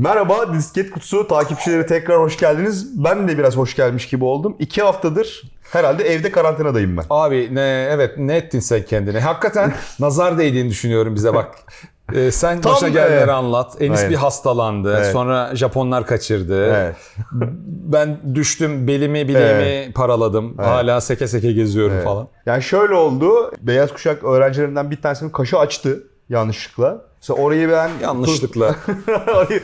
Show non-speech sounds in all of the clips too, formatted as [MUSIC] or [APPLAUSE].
Merhaba Disket Kutusu takipçileri tekrar hoş geldiniz. Ben de biraz hoş gelmiş gibi oldum. İki haftadır herhalde evde karantinadayım ben. Abi ne evet ne ettin sen kendine? Hakikaten [LAUGHS] nazar değdiğini düşünüyorum bize bak. [LAUGHS] Ee, sen Tam, başına gelenleri evet. anlat. Enis Aynen. bir hastalandı. Evet. Sonra Japonlar kaçırdı. Evet. [LAUGHS] Ben düştüm belimi bileğimi paraladım. Hala seke seke geziyorum Evet. falan. Yani şöyle oldu. Beyaz kuşak öğrencilerinden bir tanesinin kaşı açtı yanlışlıkla. Mesela orayı ben Yanlışlıkla. Orayı-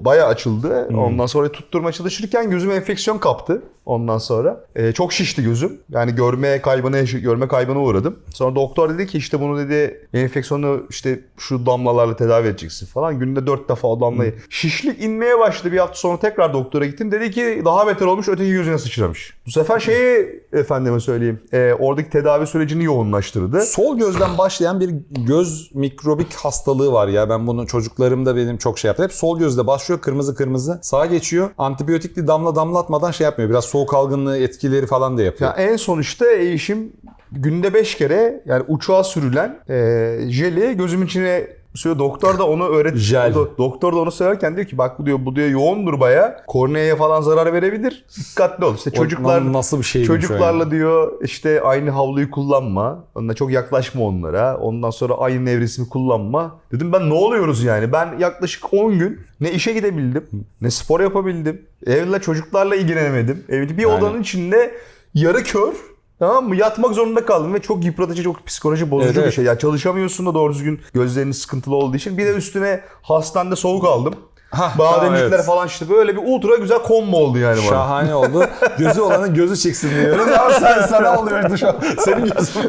Bayağı açıldı. Ondan sonra tutturmaya çalışırken gözüm enfeksiyon kaptı. Ondan sonra Ee, çok şişti gözüm. Yani görme kaybına görme kaybına uğradım. Sonra doktor dedi ki işte bunu dedi enfeksiyonu işte şu damlalarla tedavi edeceksin falan. Günde dört defa o damlayı. Şişlik inmeye başladı. Bir hafta sonra tekrar doktora gittim. Dedi ki daha beter olmuş öteki gözüne sıçramış. Bu sefer şeyi efendime söyleyeyim. e, oradaki tedavi sürecini yoğunlaştırdı. Sol gözden başlayan bir göz mikrobik hastalığı var ya. Ben bunu çocuklarımda benim çok şey yaptı. Hep sol gözde başlıyor kırmızı kırmızı. Sağa geçiyor. Antibiyotikli damla damlatmadan şey yapmıyor. Biraz soğuk algınlığı etkileri falan da yapıyor. Ya en son işte eşim günde 5 kere yani uçağa sürülen e, jeli gözümün içine sürüyor. Doktor da onu öğret. Jel. Do- doktor da onu söylerken diyor ki bak bu diyor bu diyor yoğundur baya. Korneaya falan zarar verebilir. Dikkatli ol. İşte çocuklar nasıl bir o çocuklarla yani? diyor işte aynı havluyu kullanma. Onunla çok yaklaşma onlara. Ondan sonra aynı nevresimi kullanma. Dedim ben ne oluyoruz yani? Ben yaklaşık 10 gün ne işe gidebildim, ne spor yapabildim. Evle çocuklarla ilgilenemedim. Evde bir Yani- odanın içinde yarı kör Tamam mı? Yatmak zorunda kaldım ve çok yıpratıcı, çok psikoloji bozucu Evet, bir şey. Ya çalışamıyorsun da doğru düzgün gözlerinin sıkıntılı olduğu için. Bir de üstüne hastanede soğuk aldım. Hah, Bademcikler evet. falan işte böyle bir ultra güzel combo oldu yani bana. Şahane oldu. [LAUGHS] Gözü olanın gözü çıksın diyorum. Ya sen sana oluyordu şu an. Senin gözün. [LAUGHS]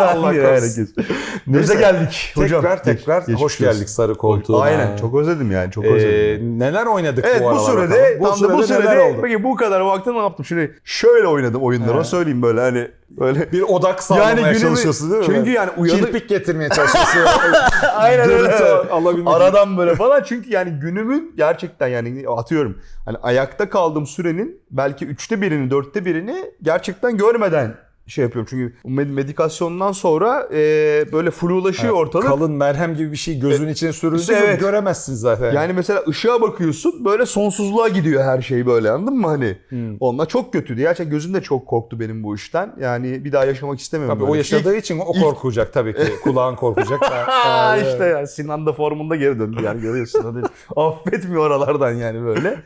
Allah herkes. Göze geldik hocam. Tekrar tekrar Geç- hoş geldik sarı koltuğuna. Aynen çok özledim yani çok Ee, özledim. neler oynadık Evet bu bu, aralar sürede bakalım? tam da bu sürede neler sürede oldu? peki bu kadar vakti ne yaptım? Şimdi şöyle oynadım oyunları onu söyleyeyim böyle hani böyle Bir odak sağlamaya Yani günümü- çalışıyorsun değil mi? çünkü yani uyanık- Kirpik getirmeye çalışıyorsun. [LAUGHS] Aynen öyle. [LAUGHS] Aradan böyle falan. Çünkü yani günümün gerçekten yani atıyorum. Hani ayakta kaldığım sürenin belki üçte birini, dörtte birini gerçekten görmeden şey yapıyorum. Çünkü med- medikasyondan sonra e, böyle flulaşıyor ortalık. Kalın merhem gibi bir şey gözün içine sürüldü İşte evet. göremezsin zaten. Yani mesela ışığa bakıyorsun böyle sonsuzluğa gidiyor her şey böyle anladın mı hani? Hmm. Onlar çok kötüydü. Gerçekten gözüm de çok korktu benim bu işten. Yani bir daha yaşamak istemiyorum. Tabii o böyle. yaşadığı için o ilk- korkacak tabii ki. [LAUGHS] Kulağın korkacak. Aa, işte yani Sinan da formunda geri döndü yani görüyorsun. [LAUGHS] Affetmiyor oralardan yani böyle.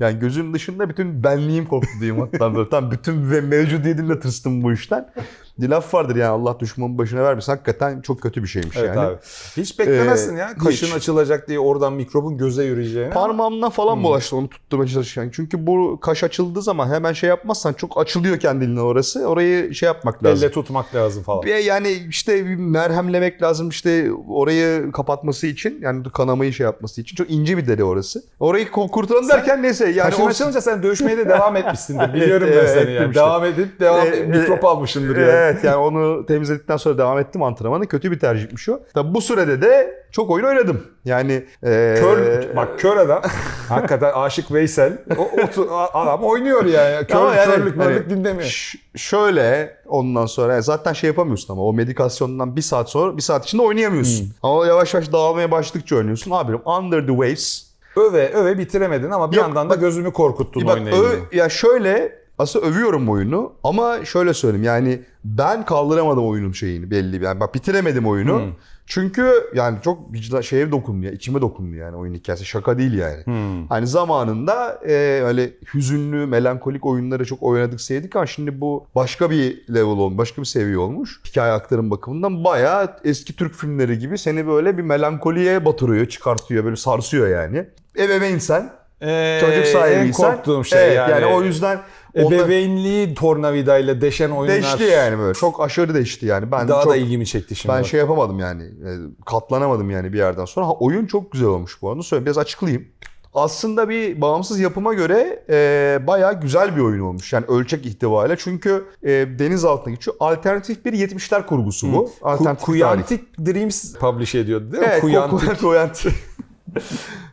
Yani gözüm dışında bütün benliğim korktu diyeyim hatta böyle. Tam bütün ve mevcudiyetimle tırstım bu işten. Bir laf vardır yani Allah düşmanın başına vermesin. Hakikaten çok kötü bir şeymiş Evet yani. abi. Hiç beklemezsin Ee, ya. Kaşın hiç. açılacak diye oradan mikrobun göze yürüyeceğini. Parmağımdan falan bulaştı onu tutturmaya çalışırken. Çünkü bu kaş açıldığı zaman hemen şey yapmazsan çok açılıyor kendiliğinden orası. Orayı şey yapmak lazım. Elle tutmak lazım falan. Ve yani işte bir merhemlemek lazım işte orayı kapatması için yani kanamayı şey yapması için çok ince bir deri orası. Orayı kurtaralım derken neyse yani Kaşın o- açılınca sen dövüşmeye de devam etmişsindir. [LAUGHS] Biliyorum Evet, ben seni yani. Devam edip devam Ee, mikrop e, almışındır yani. Evet yani onu temizledikten sonra devam ettim antrenmanı. Kötü bir tercihmiş o. Tabi bu sürede de çok oyun oynadım. Yani e, Kör, bak kör adam. hakikaten Aşık Veysel. O, o- adam oynuyor yani. Kör, Ama yani körlük hani dinlemiyor. ş- şöyle ondan sonra yani zaten şey yapamıyorsun ama o medikasyondan bir saat sonra bir saat içinde oynayamıyorsun. Hmm. Ama yavaş yavaş dağılmaya başladıkça oynuyorsun. Abi Under the Waves Öve öve bitiremedin ama bir Yok, yandan da bak- gözümü korkuttun Bak, oynayınca. ya şöyle aslında övüyorum oyunu ama şöyle söyleyeyim yani ben kaldıramadım oyunun şeyini belli yani bak bitiremedim oyunu. Hmm. Çünkü yani çok vicdan şeye dokundu ya içime dokundu yani oyun hikayesi şaka değil yani. Hmm. Hani zamanında e, öyle hüzünlü, melankolik oyunları çok oynadık sevdik ama şimdi bu başka bir level olmuş, başka bir seviye olmuş. Hikaye aktarım bakımından bayağı eski Türk filmleri gibi seni böyle bir melankoliye batırıyor, çıkartıyor, böyle sarsıyor yani. Ebeveynsen, Ee, çocuk sahibiysen. En korktuğum şey evet, yani. o yüzden onlar Ebeveynliği tornavidayla deşen oyunlar deşti yani böyle. Çok aşırı deşti yani. Ben daha çok, da ilgimi çekti şimdi. ben bak. şey yapamadım yani. e, Katlanamadım yani bir yerden sonra. Ha, oyun çok güzel olmuş bu arada. Söyle biraz açıklayayım. Aslında bir bağımsız yapıma göre e, bayağı güzel bir oyun olmuş. Yani ölçek itibariyle. Çünkü e, deniz altına geçiyor. Alternatif bir 70'ler kurgusu bu. Ku- Alternatif tarih. Kuyantic Dreams publish ediyordu değil mi? Evet, Kuyantic. [LAUGHS] Kuyantic.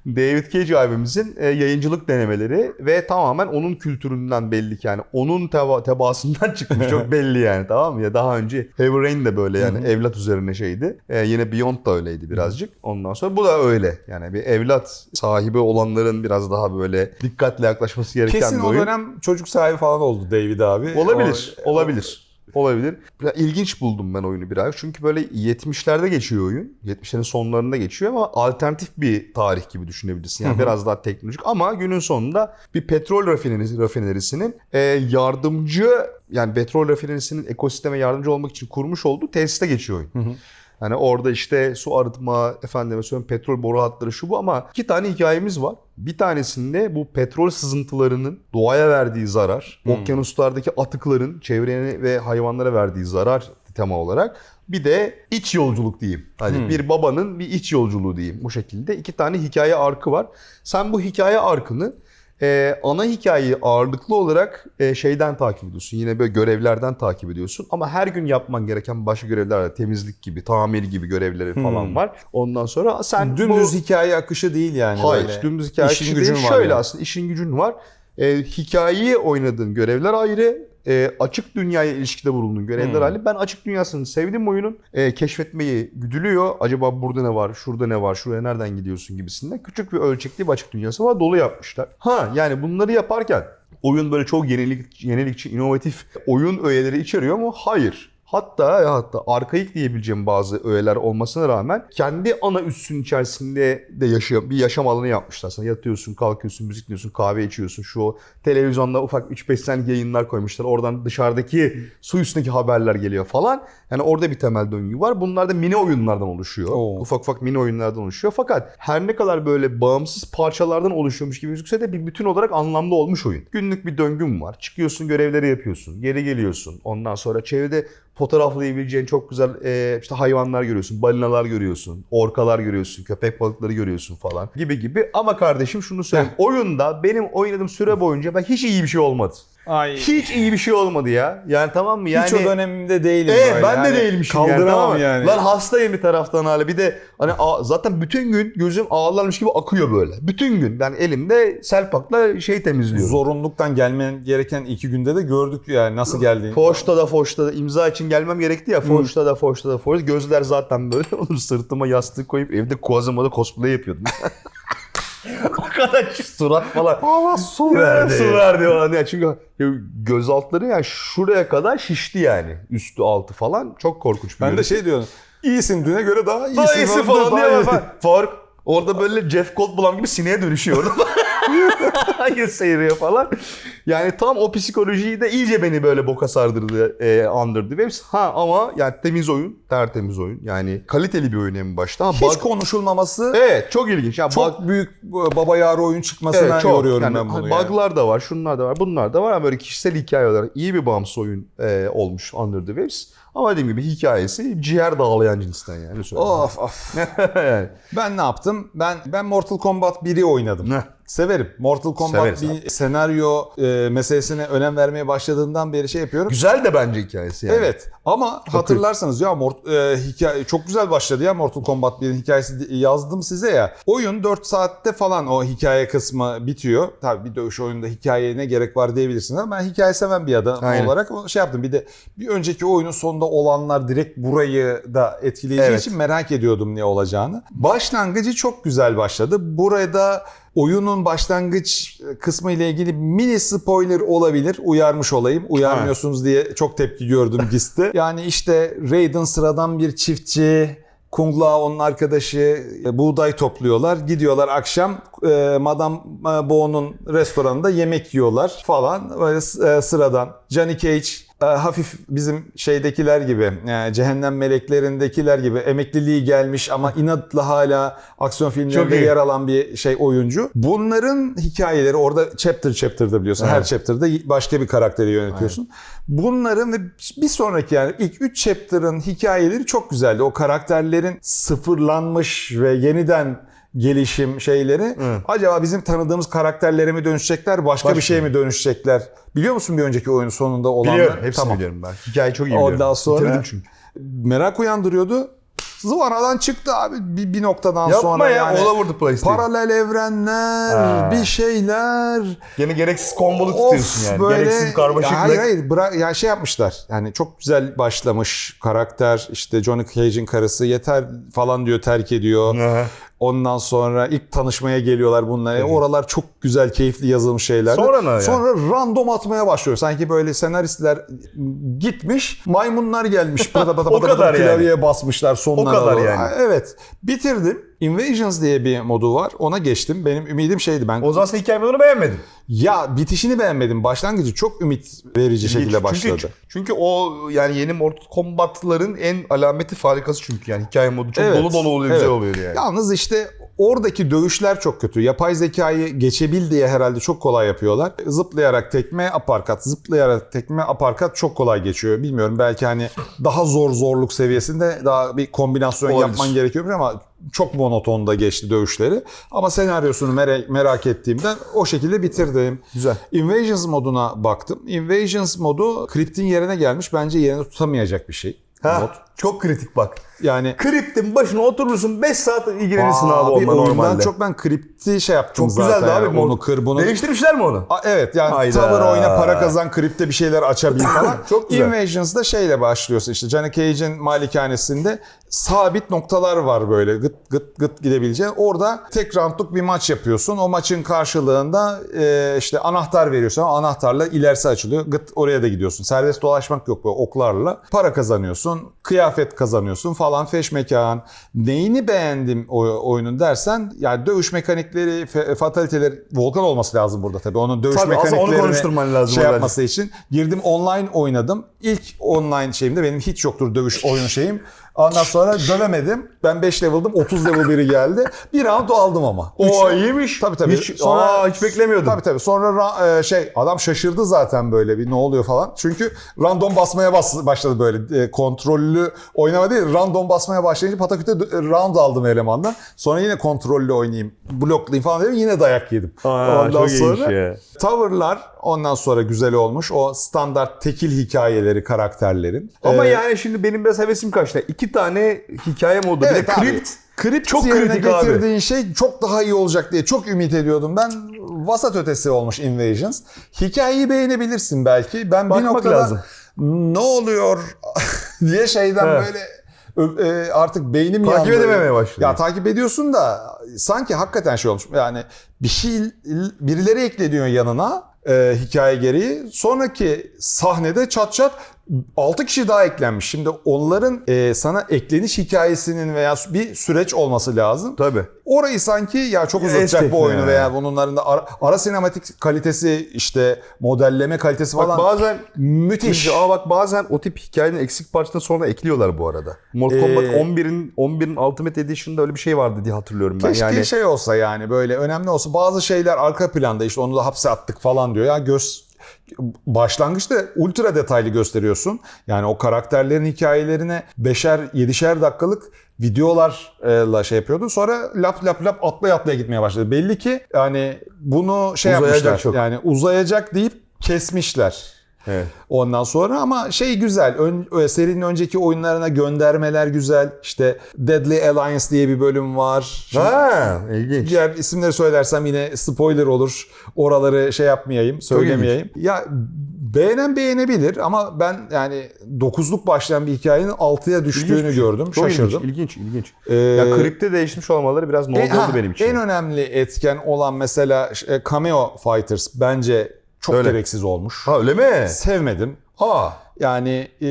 David Cage abimizin e, yayıncılık denemeleri ve tamamen onun kültüründen belli ki yani onun teba- tebaasından [LAUGHS] çıkmış çok belli yani tamam mı? Ya daha önce Heavy Rain de böyle yani evlat üzerine şeydi. E, yine Beyond da öyleydi birazcık. Ondan sonra bu da öyle. Yani bir evlat sahibi olanların biraz daha böyle dikkatle yaklaşması gereken Kesin bir o oyun. dönem çocuk sahibi falan oldu David abi. Olabilir, O- olabilir. Olabilir. Biraz ilginç buldum ben oyunu biraz. Çünkü böyle 70'lerde geçiyor oyun. 70'lerin sonlarında geçiyor ama alternatif bir tarih gibi düşünebilirsin. Yani biraz daha teknolojik ama günün sonunda bir petrol rafinerisi, rafinerisinin e, yardımcı yani petrol rafinerisinin ekosisteme yardımcı olmak için kurmuş olduğu tesiste geçiyor oyun. Yani orada işte su arıtma, efendime söyleyeyim petrol boru hatları şu bu ama iki tane hikayemiz var. Bir tanesinde bu petrol sızıntılarının doğaya verdiği zarar, okyanuslardaki atıkların çevreye ve hayvanlara verdiği zarar tema olarak. Bir de iç yolculuk diyeyim. Hani bir babanın bir iç yolculuğu diyeyim. Bu şekilde iki tane hikaye arkı var. Sen bu hikaye arkını e, ana hikayeyi ağırlıklı olarak e, şeyden takip ediyorsun. Yine böyle görevlerden takip ediyorsun. Ama her gün yapman gereken başka görevler var. Temizlik gibi, tamir gibi görevleri falan var. Ondan sonra sen Dümdüz bu... hikaye akışı değil yani. Hayır, böyle. dümdüz hikaye İşin akışı gücün değil. var Şöyle yani. aslında işin gücün var. E, hikayeyi oynadığın görevler ayrı. E, açık dünyaya ilişkide bulunduğun görevler Hmm. ayrı. Ben açık dünyasını sevdim oyunun. E, keşfetmeyi güdülüyor. Acaba burada ne var, şurada ne var, şuraya nereden gidiyorsun gibisinden. Küçük bir ölçekli bir açık dünyası var. Dolu yapmışlar. Ha yani bunları yaparken oyun böyle çok yenilik, yenilikçi, inovatif oyun öğeleri içeriyor mu? Hayır. Hatta hatta arkaik diyebileceğim bazı öğeler olmasına rağmen kendi ana üssün içerisinde de yaşayan bir yaşam alanı yapmışlar. Sen yatıyorsun, kalkıyorsun, müzik dinliyorsun, kahve içiyorsun. Şu televizyonda ufak 3-5 saniye yayınlar koymuşlar. Oradan dışarıdaki su üstündeki haberler geliyor falan. Yani orada bir temel döngü var. Bunlar da mini oyunlardan oluşuyor. Oo. Ufak ufak mini oyunlardan oluşuyor. Fakat her ne kadar böyle bağımsız parçalardan oluşuyormuş gibi gözükse de bir bütün olarak anlamlı olmuş oyun. Günlük bir döngüm var. Çıkıyorsun görevleri yapıyorsun. Geri geliyorsun. Ondan sonra çevrede fotoğraflayabileceğin çok güzel e, işte hayvanlar görüyorsun. Balinalar görüyorsun. Orkalar görüyorsun. Köpek balıkları görüyorsun falan gibi gibi. Ama kardeşim şunu söyleyeyim. Oyunda benim oynadığım süre boyunca ben hiç iyi bir şey olmadı. Ay. Hiç iyi bir şey olmadı ya. Yani tamam mı? Yani Hiç o dönemimde değilim Evet böyle. ben de Yani değilmişim yani. Kaldıramam tamam mı? yani. Lan hastayım bir taraftan hala. Bir de hani zaten bütün gün gözüm ağlarmış gibi akıyor böyle. Bütün gün. Ben elimde selpakla şey temizliyorum. Zorunluluktan gelmen gereken iki günde de gördük yani nasıl geldiğini. Foşta da foşta da imza için gelmem gerekti ya. Foşta da foşta da foşta. Gözler zaten böyle. [LAUGHS] Onu sırtıma yastık koyup evde Kuazıma'da cosplay yapıyordum. [LAUGHS] [LAUGHS] o kadar surat falan. Allah su verdi. Su verdi falan. Ya çünkü göz altları yani şuraya kadar şişti yani. Üstü altı falan. Çok korkunç bir Ben de görüntü. şey diyorum. İyisin düne göre daha iyisin. Daha iyisi falan daha diye. Fark orada böyle Jeff Goldblum gibi sineğe dönüşüyor. [LAUGHS] [LAUGHS] Hayır seyiriyor falan. Yani tam o psikolojiyi de iyice beni böyle boka sardırdı e, Waves. Ha ama yani temiz oyun, tertemiz oyun. Yani kaliteli bir oyun en başta. Ama Hiç bug- konuşulmaması Evet çok ilginç. Yani bug- çok büyük baba yarı oyun çıkmasına Evet, çok. yoruyorum Yani ben bunu. hani yani. Bug'lar da var, şunlar da var, bunlar da var ama böyle kişisel hikaye olarak iyi bir bağımsız oyun e, olmuş Under the Waves. Ama dediğim gibi hikayesi ciğer dağlayan cinsten yani. Of of. [LAUGHS] yani. Ben ne yaptım? Ben ben Mortal Kombat 1'i oynadım. Severim. Mortal Kombat Severiz bir senaryo e, meselesine önem vermeye başladığından beri şey yapıyorum. Güzel de bence hikayesi yani. Evet ama hatırlarsanız ya Mort, e, hikaye çok güzel başladı ya Mortal Kombat 1'in hikayesi yazdım size ya. Oyun 4 saatte falan o hikaye kısmı bitiyor. Tabii bir dövüş oyununda hikayeye ne gerek var diyebilirsiniz ama ben hikaye seven bir adam Aynen. olarak şey yaptım. Bir de bir önceki oyunun sonunda olanlar direkt burayı da etkileyeceği Evet. için merak ediyordum ne olacağını. Başlangıcı çok güzel başladı. Burada oyunun başlangıç kısmı ile ilgili mini spoiler olabilir. Uyarmış olayım. Uyarmıyorsunuz diye çok tepki gördüm [LAUGHS] GIS'te. yani işte Raiden sıradan bir çiftçi. Kung Lao onun arkadaşı e, buğday topluyorlar. Gidiyorlar akşam e, Madame e, Bo'nun restoranında yemek yiyorlar falan. Böyle e, sıradan. Johnny Cage hafif bizim şeydekiler gibi, e, cehennem meleklerindekiler gibi emekliliği gelmiş ama inatla hala aksiyon filmlerinde yer alan bir şey oyuncu. Bunların hikayeleri orada chapter chapter'da biliyorsun. Her Evet. chapter'da başka bir karakteri yönetiyorsun. Bunların ve bir sonraki yani ilk 3 chapter'ın hikayeleri çok güzeldi. O karakterlerin sıfırlanmış ve yeniden gelişim şeyleri. Evet. Acaba bizim tanıdığımız karakterlere mi dönüşecekler, başka, Başka. bir şeye mi dönüşecekler? Biliyor musun bir önceki oyunun sonunda olanları? Biliyorum. Hepsini Tamam. biliyorum ben. Hikaye çok iyi Ondan biliyorum. sonra- Bitirdim çünkü. Merak uyandırıyordu. zıvanadan çıktı abi bir, bir noktadan Yapma sonra ya yani. all over the place değil. Paralel evrenler, Ha. bir şeyler. Gene gereksiz kombolu Of, tutuyorsun yani. Gereksiz karmaşıklık. Hayır hayır bırak ya şey yapmışlar. Yani çok güzel başlamış karakter işte Johnny Cage'in karısı yeter falan diyor terk ediyor. Ondan sonra ilk tanışmaya geliyorlar bunlara. Oralar çok güzel, keyifli yazılmış şeyler. Sonra ne ya? Sonra random atmaya başlıyor. Sanki böyle senaristler gitmiş, maymunlar gelmiş. [LAUGHS] Pıda kadar pıda yani. klavyeye basmışlar sonuna O kadar doğru. yani. Evet. Bitirdim. Invasions diye bir modu var. Ona geçtim. Benim ümidim şeydi ben. O zaman sen hikaye modunu beğenmedin. Ya bitişini beğenmedim. Başlangıcı çok ümit verici şekilde başladı. Çünkü, çünkü o yani yeni Mortal Kombat'ların en alameti farikası çünkü yani hikaye modu çok Evet, dolu dolu oluyor evet. güzel oluyor yani. Yalnız işte oradaki dövüşler çok kötü. Yapay zekayı geçebil diye herhalde çok kolay yapıyorlar. Zıplayarak tekme, aparkat, zıplayarak tekme, aparkat çok kolay geçiyor. Bilmiyorum belki hani daha zor zorluk seviyesinde daha bir kombinasyon Olabilir. yapman gerekiyor ama çok monotonda geçti dövüşleri. Ama senaryosunu merak, merak ettiğimden o şekilde bitirdim. Güzel. Invasions moduna baktım. Invasions modu Crypt'in yerine gelmiş. Bence yerine tutamayacak bir şey. Ha, Mod. Çok kritik bak. Yani Kriptin başına oturursun 5 saat ilgilenirsin abi, Abi onunla normalde. çok ben kripti şey yaptım çok zaten. güzeldi abi. Onu kır bunu. Değiştirmişler mi onu? Aa, evet yani Hayda. tavır oyna para kazan kripte bir şeyler açabil falan. [LAUGHS] Çok güzel. Invasions'da şeyle başlıyorsun işte Johnny Cage'in malikanesinde sabit noktalar var böyle gıt gıt gıt gidebileceğin. Orada tek roundluk bir maç yapıyorsun. O maçın karşılığında e, işte anahtar veriyorsun. O anahtarla ilerisi açılıyor. Gıt oraya da gidiyorsun. Serbest dolaşmak yok böyle oklarla. Para kazanıyorsun. Kıyafet kazanıyorsun falan feş mekan. Neyini beğendim o oyunun dersen yani dövüş mekanikleri, fataliteleri Volkan olması lazım burada tabii. Onun dövüş Tabii, onu mekaniklerini konuşturman lazım şey yapması için. Girdim online oynadım. İlk online şeyimde benim hiç yoktur dövüş oyun şeyim. Ondan sonra dövemedim. Ben 5 level'dım. 30 level biri geldi. Bir round aldım ama. O iyiymiş. Tabii tabii. Hiç, aa, hiç beklemiyordum. Tabii tabii. Sonra ra- e, şey adam şaşırdı zaten böyle bir ne oluyor falan. Çünkü random basmaya bas- başladı böyle. E, kontrollü oynama değil random basmaya başlayınca pataküte dö- round aldım elemandan. Sonra yine kontrollü oynayayım, bloklayayım falan dedim. Yine dayak yedim. Aa, Ondan çok sonra ya. Tavırlar ondan sonra güzel olmuş. O standart tekil hikayeleri karakterlerin. Ama Ee, yani şimdi benim biraz hevesim kaçtı. İki tane hikaye modu. bir Evet de abi. kript. Kript Çok yerine kritik abi. getirdiğin şey çok daha iyi olacak diye çok ümit ediyordum. Ben vasat ötesi olmuş Invasions. Hikayeyi beğenebilirsin belki. Ben bir Bakmak noktada lazım. ne oluyor [LAUGHS] diye şeyden He. böyle e, artık beynim Takip yandı. edememeye başladı. Ya takip ediyorsun da sanki hakikaten şey olmuş. Yani bir şey birileri ekleniyor yanına e, hikaye gereği. Sonraki sahnede çat çat 6 kişi daha eklenmiş. Şimdi onların e, sana ekleniş hikayesinin veya bir süreç olması lazım. Tabii. Orayı sanki ya çok uzatacak Esnek bu oyunu yani. veya bunların da ara, ara sinematik kalitesi işte modelleme kalitesi Bak falan bazen müthiş. Ama bak bazen o tip hikayenin eksik parçasını sonra ekliyorlar bu arada. Mortal Ee, Kombat 11'in 11'in Ultimate Edition'da öyle bir şey vardı diye hatırlıyorum ben. Keşke yani şey olsa yani böyle önemli olsa bazı şeyler arka planda işte onu da hapse attık falan diyor. Ya göz başlangıçta ultra detaylı gösteriyorsun. Yani o karakterlerin hikayelerine beşer yedişer dakikalık videolarla şey yapıyordu. Sonra lap lap lap atlaya atlaya gitmeye başladı. Belli ki yani bunu şey Uzayacak yapmışlar. çok. Yani uzayacak deyip kesmişler. Evet. Ondan sonra ama şey güzel. Ön, ö- serinin önceki oyunlarına göndermeler güzel. İşte Deadly Alliance diye bir bölüm var. Şimdi Ha, ilginç. Diğer isimleri söylersem yine spoiler olur. Oraları şey yapmayayım, söylemeyeyim. Ya beğenen beğenebilir ama ben yani 9'luk başlayan bir hikayenin 6'ya düştüğünü İlginç şey. gördüm. Çok şaşırdım. İlginç, ilginç. ilginç. Ee, ya kripte değişmiş olmaları biraz ne e, oldu ha, benim için. En önemli etken olan mesela e, Cameo Fighters bence çok Öyle. gereksiz olmuş. Ha öyle mi? Sevmedim. Ha. Yani e,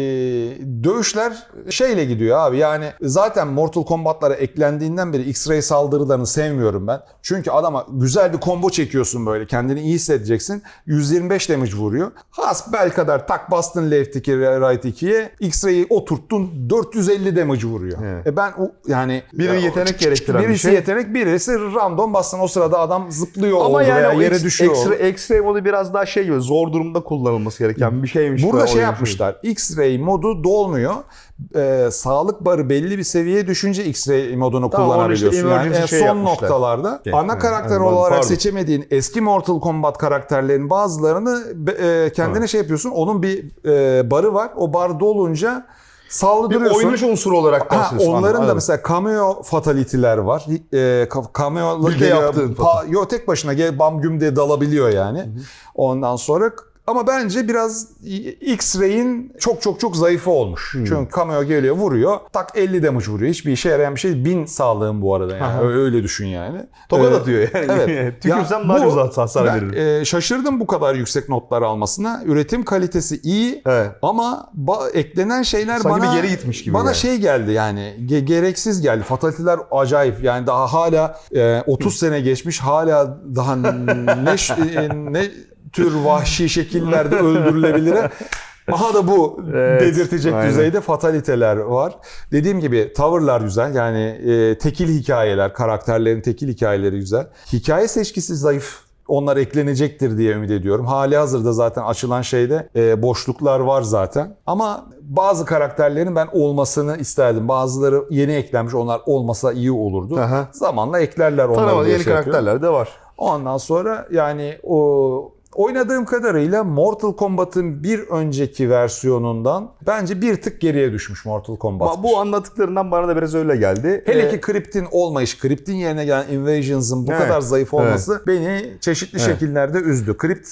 dövüşler şeyle gidiyor abi. Yani zaten Mortal Kombat'lara eklendiğinden beri X-Ray saldırılarını sevmiyorum ben. Çünkü adama güzel bir combo çekiyorsun böyle. Kendini iyi hissedeceksin. 125 damage vuruyor. Hasbel kadar tak bastın left 2 right 2'ye. X-Ray'i oturttun 450 damage vuruyor. Evet. E ben o yani Biri yetenek gerektiren bir birisi şey. yetenek, birisi random bastın o sırada adam zıplıyor Ama yani veya yere X- düşüyor. Ekstra, ekstra modu biraz daha şey gibi zor durumda kullanılması gereken bir şeymiş. Burada bu şey oyun yapmışlar. X-ray modu dolmuyor. Ee, sağlık barı belli bir seviyeye düşünce X-ray modunu Tamam, onu işte kullanabiliyorsun. yani en şey son yapmışlar. noktalarda Okey. ana Evet, karakter evet, olarak pardon. seçemediğin eski Mortal Kombat karakterlerin bazılarını e, kendine şey yapıyorsun. Onun bir e, barı var. O bar dolunca Sağlı Bir oynuş unsuru olarak Ha, bahsediyorsun. onların da mesela cameo fatality'ler var. E, ka- cameo Bir de yaptığın pa, yo tek başına gel bam güm diye dalabiliyor yani. Ondan sonra ama bence biraz X-Ray'in çok çok çok zayıfı olmuş. Çünkü cameo geliyor vuruyor. Tak 50 damage vuruyor. Hiçbir işe yarayan bir şey. 1000 sağlığın bu arada yani. Aha. Öyle, düşün yani. Tokat Ee, atıyor yani. Evet. [LAUGHS] Daha bu- çok hasar ben, e, şaşırdım bu kadar yüksek notlar almasına. Üretim kalitesi iyi Evet. ama eklenen şeyler Sanki bana geri gitmiş gibi Bana yani. şey geldi yani ge- gereksiz geldi. Fatality'ler acayip. Yani daha hala e, 30 sene geçmiş hala daha [LAUGHS] ne e, ne tür vahşi şekillerde [LAUGHS] öldürülebilir. Aha da bu Evet, dedirtecek aynen. düzeyde fataliteler var. Dediğim gibi tavırlar güzel. Yani e, tekil hikayeler, karakterlerin tekil hikayeleri güzel. Hikaye seçkisi zayıf. Onlar eklenecektir diye ümit ediyorum. Hali hazırda zaten açılan şeyde e, boşluklar var zaten. Ama bazı karakterlerin ben olmasını isterdim. Bazıları yeni eklenmiş. Onlar olmasa iyi olurdu. Aha. Zamanla eklerler onları diye yeni şey karakterler de var. Ondan sonra yani o oynadığım kadarıyla Mortal Kombat'ın bir önceki versiyonundan bence bir tık geriye düşmüş Mortal Kombat. Bu anlattıklarından bana da biraz öyle geldi. Hele Ee, ki Crypt'in olmayış, Crypt'in yerine gelen Invasions'ın bu Evet, kadar zayıf olması beni çeşitli Evet. şekillerde üzdü. Crypt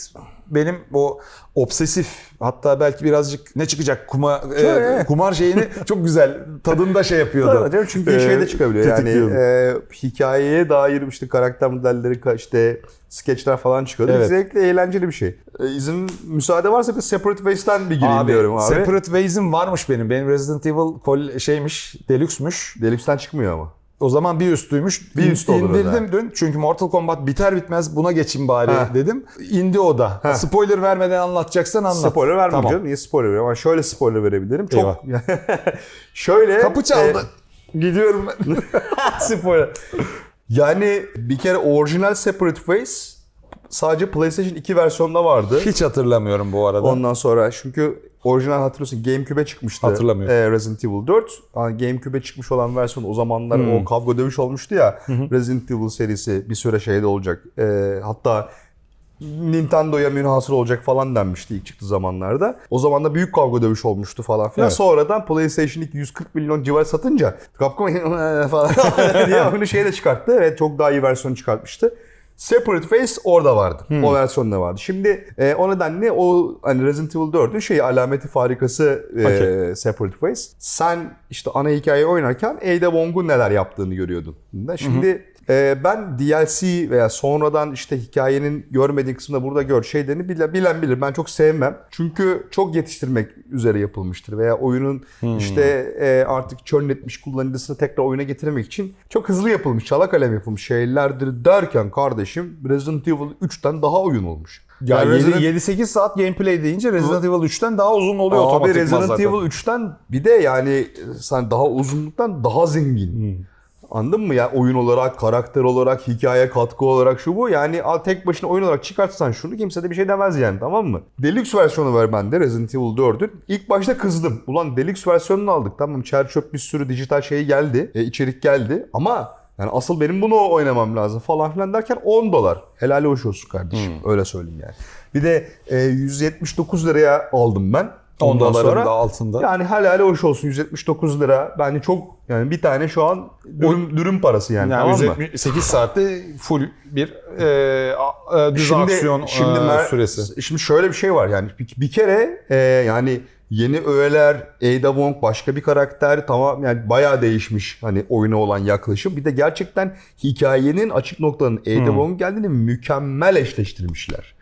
benim o obsesif hatta belki birazcık ne çıkacak kuma, e, kumar şeyini [LAUGHS] çok güzel tadında şey yapıyordu. Tabii canım çünkü Ee, şey de çıkabiliyor yani e, hikayeye dair işte karakter modelleri işte skeçler falan çıkıyordu. Evet. Zevkli eğlenceli bir şey. E, izin müsaade varsa bir Separate Ways'ten bir gireyim Abi, diyorum abi. Separate Ways'im varmış benim. Benim Resident Evil şeymiş, Deluxe'muş. Deluxe'den çıkmıyor ama. O zaman bir üstüymüş. Bir üstü olur İndirdim dün. Çünkü Mortal Kombat biter bitmez buna geçeyim bari Ha. dedim. İndi o da. Spoiler vermeden anlatacaksan anlat. Spoiler vermeyeceğim. Tamam. Niye spoiler veriyorum? Ama şöyle spoiler verebilirim. Çok [LAUGHS] şöyle Kapı çaldı. gidiyorum ben. [LAUGHS] spoiler. Yani bir kere orijinal Separate Ways sadece PlayStation 2 versiyonda vardı. Hiç hatırlamıyorum bu arada. Ondan sonra çünkü orijinal hatırlıyorsun GameCube'e çıkmıştı. Hatırlamıyorum. e, Resident Evil 4. Yani GameCube'e çıkmış olan versiyon o zamanlar Hmm. o kavga dövüş olmuştu ya. Resident Evil serisi bir süre şeyde olacak. E, hatta Nintendo'ya münhasır olacak falan denmişti ilk çıktığı zamanlarda. O zaman da büyük kavga dövüş olmuştu falan filan. Evet. Sonradan PlayStation 2 140 milyon civarı satınca Capcom [LAUGHS] falan diye [LAUGHS] onu şeyde çıkarttı ve çok daha iyi versiyon çıkartmıştı. Separate Face orada vardı. Hmm. O versiyonda vardı. Şimdi e, o nedenle o hani Resident Evil 4'ün şey alameti farikası e, Okey. Separate Face. Sen işte ana hikayeyi oynarken Ada Wong'un neler yaptığını görüyordun. Şimdi e, ben DLC veya sonradan işte hikayenin görmediği kısmında burada gör şeylerini bilen, bilen bilir. Ben çok sevmem. Çünkü çok yetiştirmek üzere yapılmıştır. Veya oyunun işte e, artık churn etmiş kullanıcısını tekrar oyuna getirmek için çok hızlı yapılmış, çala kalem yapılmış şeylerdir derken kardeşim Resident Evil 3'ten daha oyun olmuş. Ya Yani Resident- 7-8 saat gameplay deyince Resident Evil 3'ten daha uzun oluyor Abi otomatikman Resident zaten. Evil 3'ten bir de yani sen daha uzunluktan daha zengin. Anladın mı ya oyun olarak, karakter olarak, hikaye katkı olarak şu bu. Yani tek başına oyun olarak çıkartsan şunu kimse de bir şey demez yani tamam mı? Deluxe versiyonu var bende Resident Evil 4'ün. İlk başta kızdım. Ulan Deluxe versiyonunu aldık tamam çer çöp bir sürü dijital şey geldi. E, içerik geldi ama yani asıl benim bunu oynamam lazım falan filan derken 10 dolar. Helal hoş olsun kardeşim. Öyle söyleyeyim yani. Bir de e, 179 liraya aldım ben. 10 Ondan doların sonra da altında. yani helali hoş olsun 179 lira. Bence çok yani bir tane şu an dürüm, dürüm parası yani, Yani tamam mı? 8 saatte full bir e, e, düz aksiyon şimdi e, süresi. Şimdi şöyle bir şey var yani bir, bir kere e, yani yeni öğeler, Ada Wong başka bir karakter tamam yani bayağı değişmiş hani oyuna olan yaklaşım. Bir de gerçekten hikayenin açık noktalarının Ada Hmm. Wong geldiğini mükemmel eşleştirmişler.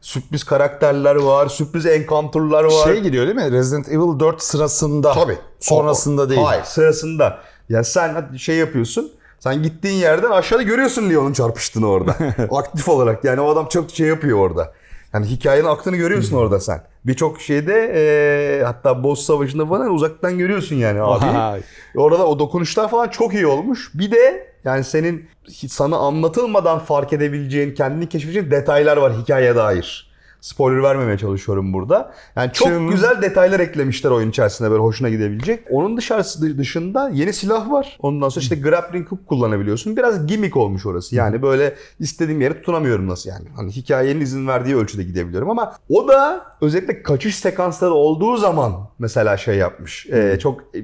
Sürpriz karakterler var, sürpriz encounter'lar var. Şey gidiyor değil mi? Resident Evil 4 sırasında. Tabii. Sonrasında O- değil. Hayır sırasında. Ya sen hadi şey yapıyorsun. Sen gittiğin yerden aşağıda görüyorsun Leon'un çarpıştığını orada. [LAUGHS] Aktif olarak. Yani o adam çok şey yapıyor orada. Yani hikayenin aktığını görüyorsun orada sen. Birçok şeyde e, hatta boss savaşında falan uzaktan görüyorsun yani abi. Orada o dokunuşlar falan çok iyi olmuş. Bir de yani senin sana anlatılmadan fark edebileceğin, kendini keşfedeceğin detaylar var hikayeye dair. spoiler vermemeye çalışıyorum burada. Yani çok Çın. güzel detaylar eklemişler oyun içerisinde böyle hoşuna gidebilecek. Onun dışarısı dışında yeni silah var. Ondan sonra işte grappling hook kullanabiliyorsun. Biraz gimmick olmuş orası. Yani böyle istediğim yere tutunamıyorum nasıl yani. Hani hikayenin izin verdiği ölçüde gidebiliyorum ama o da özellikle kaçış sekansları olduğu zaman mesela şey yapmış. Ee, çok e,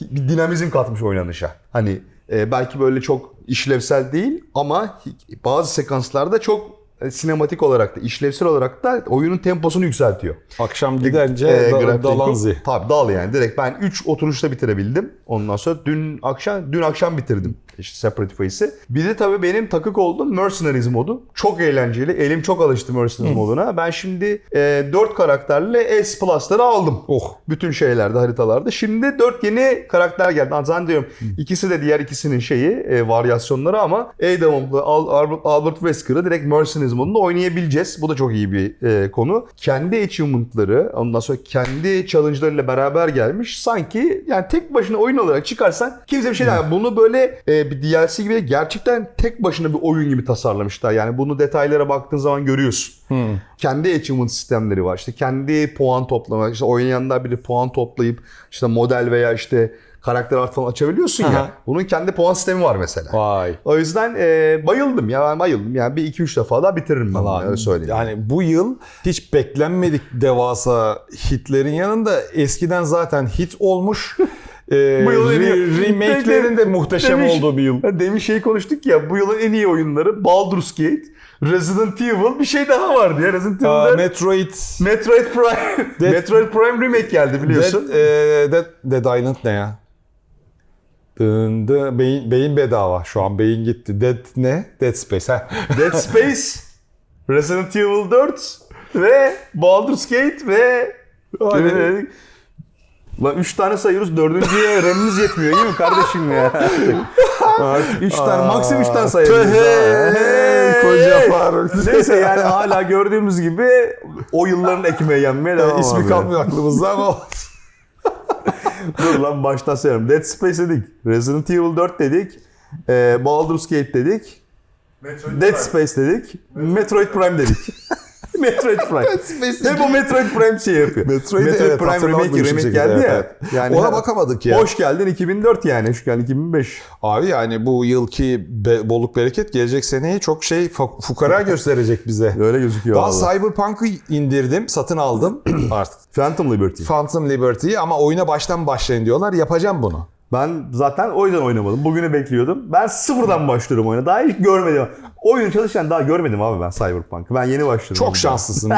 bir dinamizm katmış oynanışa. Hani e, belki böyle çok işlevsel değil ama bazı sekanslarda çok sinematik olarak da işlevsel olarak da oyunun temposunu yükseltiyor. Akşam gidince Ee, da, dalanzi. Tabii dal yani. Direkt ben 3 oturuşta bitirebildim. Ondan sonra dün akşam dün akşam bitirdim. İşte Separate Face'i. Bir de tabii benim takık olduğum Mercenaries modu. Çok eğlenceli. Elim çok alıştı Mercenaries moduna. Ben şimdi e, 4 karakterle S Plus'ları aldım. Oh. Bütün şeylerde, haritalarda. Şimdi 4 yeni karakter geldi. Zannediyorum ikisi de diğer ikisinin şeyi, e, varyasyonları ama Adam'la Albert Wesker'ı direkt Mercenaries modunda oynayabileceğiz. Bu da çok iyi bir e, konu. Kendi achievement'ları, ondan sonra kendi challenge'larıyla beraber gelmiş. Sanki yani tek başına oyun olarak çıkarsan kimse bir şey demez. Bunu böyle e, bir DLC gibi gerçekten tek başına bir oyun gibi tasarlamışlar. Yani bunu detaylara baktığın zaman görüyorsun. Kendi achievement sistemleri var. İşte kendi puan toplama. İşte oynayanlar biri puan toplayıp işte model veya işte karakter art falan açabiliyorsun Aha. ya. Bunun kendi puan sistemi var mesela. Vay. O yüzden e, bayıldım ya ben bayıldım. Yani bir iki üç defa daha bitiririm ben bunu, öyle söyleyeyim. Yani bu yıl hiç beklenmedik devasa hitlerin yanında eskiden zaten hit olmuş. [LAUGHS] e, re- remake'lerin de muhteşem Demiş- olduğu bir yıl. Ha, Demin şey konuştuk ya bu yılın en iyi oyunları Baldur's Gate, Resident Evil bir şey daha vardı ya Resident Aa, Evil'da Metroid, Metroid Prime Dead- Metroid Prime remake geldi biliyorsun. Dead, e, Dead, Dead Island ne ya? Dın dın, beyin, beyin bedava şu an beyin gitti. Dead ne? Dead Space. ha. [LAUGHS] Dead Space, Resident Evil 4 ve Baldur's Gate ve Aynen. Lan 3 tane sayıyoruz. Dördüncüye [LAUGHS] RAM'imiz yetmiyor değil mi kardeşim ya? 3 tane maksimum 3 tane sayabiliriz. Koca Faruk. [LAUGHS] Neyse yani hala gördüğümüz gibi o yılların ekmeği yenmeye devam İsmi kalmıyor aklımızda ama Dur lan baştan sayalım. Dead Space dedik. Resident Evil 4 dedik. E, Baldur's Gate dedik. Dead Space dedik. Metroid Prime dedik. [LAUGHS] [LAUGHS] Metroid Prime. Hep o Metroid Prime şey yapıyor. Metroid'i Metroid evet, Prime remake, remake geldi ya. evet, Yani Ona bakamadık ya. Hoş geldin 2004 yani. Hoş geldin 2005. Abi yani bu yılki be- bolluk bereket gelecek seneyi çok şey fukara [LAUGHS] gösterecek bize. Öyle gözüküyor Daha. Cyberpunk'ı indirdim, satın aldım [CLEARS THROAT] artık. Phantom Liberty. Phantom Liberty'yi ama oyuna baştan başlayın diyorlar. Yapacağım bunu. Ben zaten o yüzden oynamadım. Bugünü bekliyordum. Ben sıfırdan başlıyorum oyuna. Daha hiç görmedim. Oyun çalışırken daha görmedim abi ben Cyberpunk'ı. Ben yeni başladım. Çok şanslısın.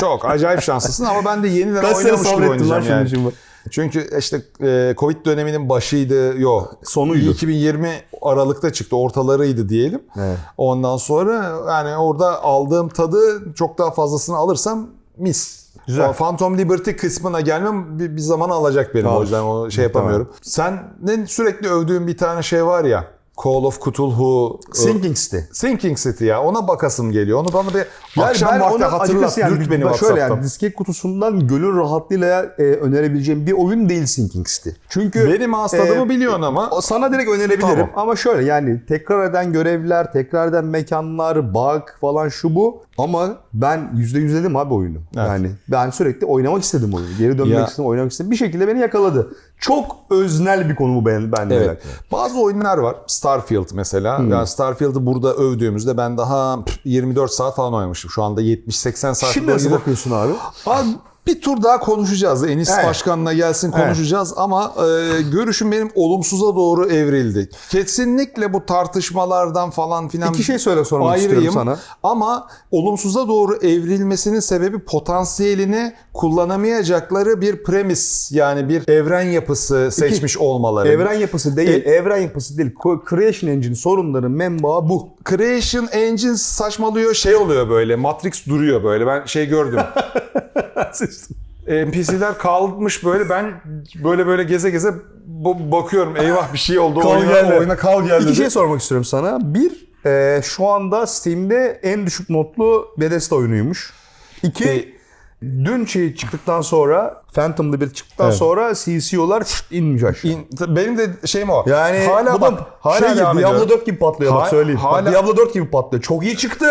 çok acayip şanslısın ama ben de yeniden Kaç oynamış gibi oynayacağım yani. şimdi şimdi? Çünkü işte e, Covid döneminin başıydı. Yok. Sonuydu. 2020 Aralık'ta çıktı. Ortalarıydı diyelim. Evet. Ondan sonra yani orada aldığım tadı çok daha fazlasını alırsam mis. Güzel. O Phantom Liberty kısmına gelmem bir, bir zaman alacak benim. O Alır. yüzden o şey yapamıyorum. Senin sürekli övdüğün bir tane şey var ya. Call of Cthulhu. Sinking City. Sinking City ya. Ona bakasım geliyor. Onu bana bir Yani akşam ben vakti hatırlat. yani Dürt beni şöyle WhatsApp'tan. yani disket kutusundan gönül rahatlığıyla e, önerebileceğim bir oyun değil Sinking City. Çünkü Benim hastadığımı e, biliyorsun ama. sana direkt önerebilirim Tamam. ama şöyle yani tekrar eden görevler, tekrar eden mekanlar, bug falan şu bu ama ben %100 dedim abi oyunu. Evet. Yani ben sürekli oynamak istedim oyunu. Geri dönmek Ya. istedim, oynamak istedim. Bir şekilde beni yakaladı. Çok öznel bir konu bu ben, benimle Evet. Bazı oyunlar var. Starfield mesela. Hmm. Yani Starfield'ı burada övdüğümüzde ben daha pf, 24 saat falan oynamıştım. Şu anda 70-80 saat Şimdi nasıl bakıyorsun abi? Abi bir tur daha konuşacağız. Enis Evet. Başkan'la gelsin konuşacağız ama e, görüşüm benim olumsuza doğru evrildi. Kesinlikle bu tartışmalardan falan filan İki şey söyle sormak istiyorum ayrıyım. sana. Ama olumsuza doğru evrilmesinin sebebi potansiyelini kullanamayacakları bir premis yani bir evren yapısı seçmiş olmaları. Evren yapısı değil, E- evren yapısı değil. Creation Engine sorunların menbaı bu. Creation Engine saçmalıyor şey oluyor böyle Matrix duruyor böyle ben şey gördüm. [LAUGHS] NPC'ler kalmış böyle ben böyle böyle geze geze bakıyorum eyvah bir şey oldu Kal oyuna, geldi. oyuna kal geldi. İki şey sormak istiyorum sana. Bir, e, şu anda Steam'de en düşük notlu Bethesda oyunuymuş. İki, E- dün şey çıktıktan sonra, Phantom Liberty çıktıktan Evet. sonra CCO'lar inmiş aşağı. İn- benim de şeyim o. Yani hala bak hala şey gibi, Diablo ediyorum. 4 gibi patlıyor bak Ha- söyleyeyim. Bak, hala- Diablo 4 gibi patlıyor. Çok iyi çıktı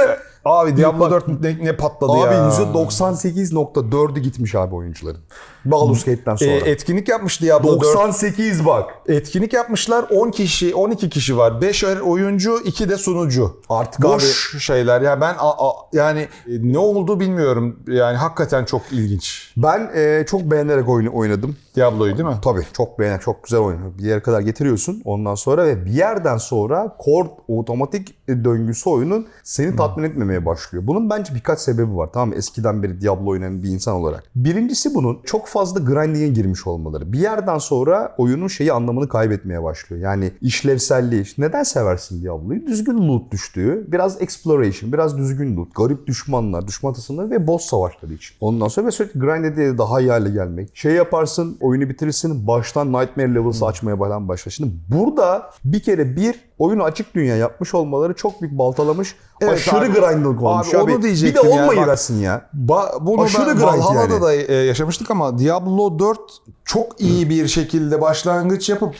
Abi Diablo Bak- 4 ne, ne patladı Abi ya. %98.4'ü gitmiş abi oyuncuların. Baldur's Gate'den sonra. E, etkinlik yapmış Diablo 4. 98 bak. Etkinlik yapmışlar 10 kişi 12 kişi var. 5 oyuncu 2 de sunucu. Artık Boş şeyler ya ben a- a- yani e, ne oldu bilmiyorum. Yani hakikaten çok ilginç. Ben e, çok beğenerek oynadım. Diablo'yu değil mi? Tabii çok beğenerek, çok güzel oyun. Bir yere kadar getiriyorsun ondan sonra ve bir yerden sonra core otomatik döngüsü oyunun seni tatmin etmemeye başlıyor. Bunun bence birkaç sebebi var tamam mı? Eskiden beri Diablo oynayan bir insan olarak. Birincisi bunun çok fazla grinding'e girmiş olmaları. Bir yerden sonra oyunun şeyi anlamını kaybetmeye başlıyor. Yani işlevselliği. Neden seversin Diablo'yu? Düzgün loot düştüğü, biraz exploration, biraz düzgün loot, garip düşmanlar, düşman tasımları ve boss savaşları için. Ondan sonra ve sürekli grind ede daha iyi hale gelmek. Şey yaparsın, oyunu bitirirsin, baştan Nightmare levels açmaya falan başlar. Şimdi burada bir kere bir oyunu açık dünya yapmış olmaları çok büyük baltalamış. Evet aşırı abi. grinding olmuş. Abi onu Bir de olmayı versin ya. Ba- bunu Aşırı ben Valhalla'da yani. da e, yaşamıştık ama Diablo 4 çok iyi bir şekilde başlangıç yapıp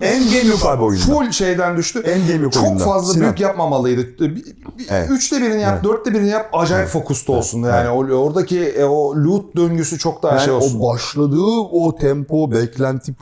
Endgame yok abi oyunda. full şeyden düştü. Endgame yok Çok oyunda. fazla Sinan. büyük yapmamalıydı. Bir- bir- Evet. Üçte birini yap, Evet. dörtte birini yap. Acayip fokusta olsun. Yani o- oradaki e, o loot döngüsü çok daha Yani şey olsun. o başladığı o tempo, beklenti,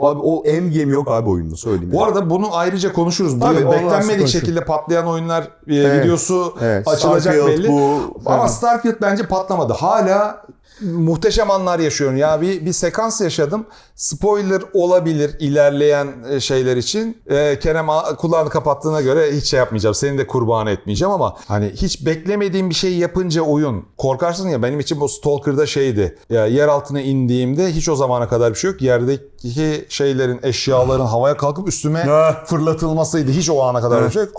abi o endgame yok abi oyunda söyleyeyim. Bu ya. arada bunu ayrıca konuşuruz. Tabii, Böyle beklenmedik şekilde patlayan oyunlar e, Evet. videosu Evet, açılacak Starfield belli. bu Ama falan. Starfield bence patlamadı. Hala muhteşem anlar yaşıyorum. Ya bir bir sekans yaşadım. Spoiler olabilir ilerleyen e, şeyler için. Ee, Kerem kulağını kapattığına göre hiç şey yapmayacağım. Seni de kurban etmeyeceğim ama hani hiç beklemediğim bir şey yapınca oyun korkarsın ya benim için bu Stalker'da şeydi. Ya yer altına indiğimde hiç o zamana kadar bir şey yok. Yerdeki şeylerin, eşyaların havaya kalkıp üstüme fırlatılmasıydı. Hiç o ana kadar bir şey yok.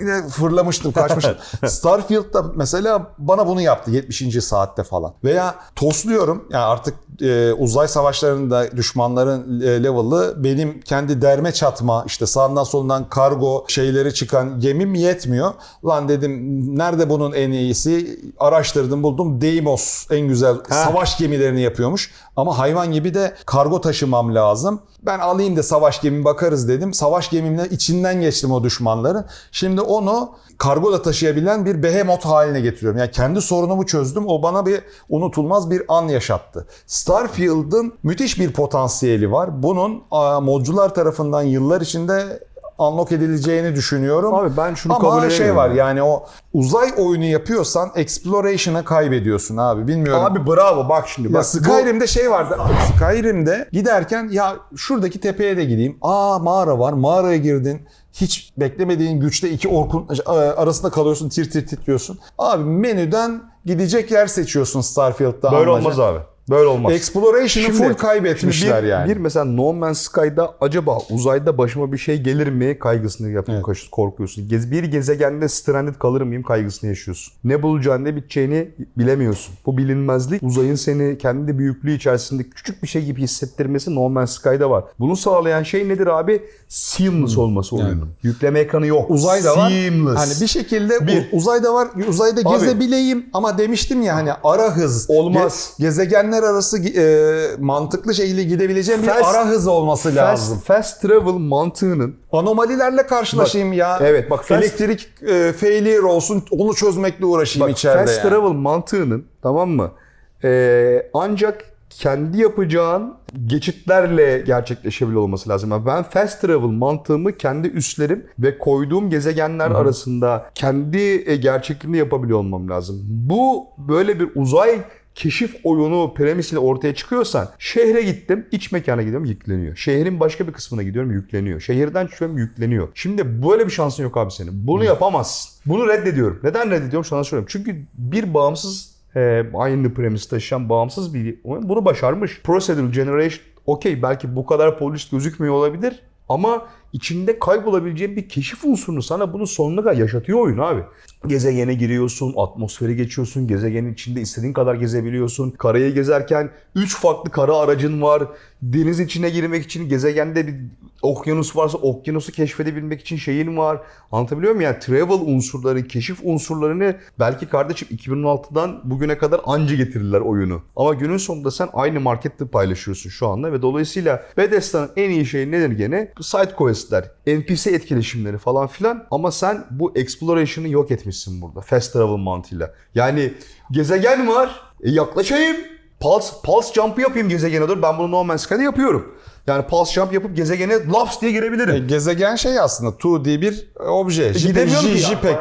Yine fırlamıştım, kaçmıştım. [LAUGHS] Starfield'da mesela bana bunu yaptı 70. saatte falan. Veya tosluyorum. Yani artık e, uzay savaşlarında düşmanların e, level'ı benim kendi derme çatma işte sağından solundan kargo şeyleri çıkan gemim yetmiyor. Lan dedim nerede bunun en iyisi? Araştırdım buldum. Deimos en güzel savaş gemilerini yapıyormuş. Ama hayvan gibi de kargo taşımam lazım. Ben alayım da savaş gemimi bakarız dedim. Savaş gemimle içinden geçtim o düşmanların. Şimdi onu kargo da taşıyabilen bir behemoth haline getiriyorum. Yani kendi sorunumu çözdüm. O bana bir unutulmaz bir an yaşattı. Starfield'ın müthiş bir potansiyeli var. Bunun modcular tarafından yıllar içinde unlock edileceğini düşünüyorum. Abi ben şunu Ama kabul şey edemiyorum var ya. yani o uzay oyunu yapıyorsan exploration'ı kaybediyorsun abi. Bilmiyorum. Abi bravo bak şimdi Ya bak. Skyrim'de şey vardı. Skyrim'de giderken ya şuradaki tepeye de gideyim. Aa mağara var. Mağaraya girdin. Hiç beklemediğin güçte iki orkun e, arasında kalıyorsun. Tir tir titriyorsun. Abi menüden gidecek yer seçiyorsun Starfield'da. Böyle amacı. olmaz abi. Böyle olmaz. Exploration'ı full kaybetmişler bir, yani. Bir mesela No Man's Sky'da acaba uzayda başıma bir şey gelir mi kaygısını yapıp Evet. korkuyorsun. Gez, bir gezegende stranded kalır mıyım kaygısını yaşıyorsun. Ne bulacağını ne biteceğini bilemiyorsun. Bu bilinmezlik uzayın seni kendi büyüklüğü içerisinde küçük bir şey gibi hissettirmesi No Man's Sky'da var. Bunu sağlayan şey nedir abi? Seamless olması oyunun. Yükleme ekranı yok. Uzay da var. Seamless. Hani bir şekilde Bir. uzayda var. Uzayda Abi. gezebileyim ama demiştim ya hani ara hız. Olmaz. Ge- gezegenler arası e, mantıklı şekilde gidebileceğim bir Fast- ara hız olması lazım. Fast, fast travel mantığının Anomalilerle karşılaşayım ya. evet, bak fast- Elektrik e, failure olsun onu çözmekle uğraşayım Bak içeride fast yani. travel mantığının tamam mı? Ee, ancak kendi yapacağın geçitlerle gerçekleşebilir olması lazım. Yani ben fast travel mantığımı kendi üslerim ve koyduğum gezegenler arasında kendi e, gerçekliğini yapabiliyor olmam lazım. Bu böyle bir uzay keşif oyunu premisiyle ortaya çıkıyorsan şehre gittim iç mekana gidiyorum yükleniyor. Şehrin başka bir kısmına gidiyorum yükleniyor. Şehirden çıkıyorum yükleniyor. Şimdi böyle bir şansın yok abi senin. Bunu yapamazsın. Bunu reddediyorum. Neden reddediyorum sana söyleyeyim. Çünkü bir bağımsız e, aynı premis taşıyan bağımsız bir oyun bunu başarmış. Procedural Generation okey belki bu kadar polished gözükmüyor olabilir ama içinde kaybolabileceğin bir keşif unsurunu sana bunu sonuna kadar yaşatıyor oyun abi. Gezegene giriyorsun, atmosferi geçiyorsun, gezegenin içinde istediğin kadar gezebiliyorsun. Karayı gezerken 3 farklı kara aracın var. Deniz içine girmek için gezegende bir okyanus varsa okyanusu keşfedebilmek için şeyin var. Anlatabiliyor muyum? Yani travel unsurları, keşif unsurlarını belki kardeşim 2016'dan bugüne kadar anca getirirler oyunu. Ama günün sonunda sen aynı markette paylaşıyorsun şu anda ve dolayısıyla Bethesda'nın en iyi şeyi nedir gene? Side quest'ler, NPC etkileşimleri falan filan ama sen bu exploration'ı yok etmişsin burada. Fast travel mantığıyla. Yani gezegen var, e yaklaşayım. Pulse, pulse jump'ı yapayım gezegene doğru. Ben bunu No Man's Sky'da yapıyorum. Yani pulse jump yapıp gezegene laps diye E, girebilirim. gezegen şey aslında 2D bir obje. gidemiyorum ki. JPEG.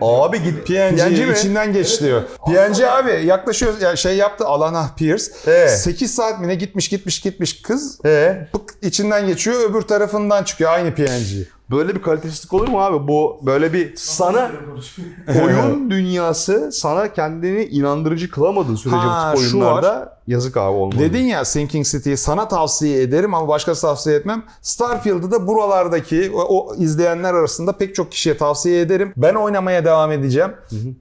Abi git PNG, mi? içinden geç diyor. PNG abi yaklaşıyor ya şey yaptı Alana Pierce. Evet. 8 saat mi ne gitmiş gitmiş gitmiş kız. Ee, Pık içinden geçiyor öbür tarafından çıkıyor aynı PNG. Böyle bir kalitesizlik olur mu abi? Bu böyle bir sana [LAUGHS] oyun dünyası sana kendini inandırıcı kılamadığı sürece Ha, bu tip şu oyunlarda yazık abi olmalı. Dedin ya Sinking City'yi sana tavsiye ederim ama başkası tavsiye etmem. Starfield'ı da buralardaki o, o izleyenler arasında pek çok kişiye tavsiye ederim. Ben oynamaya devam edeceğim.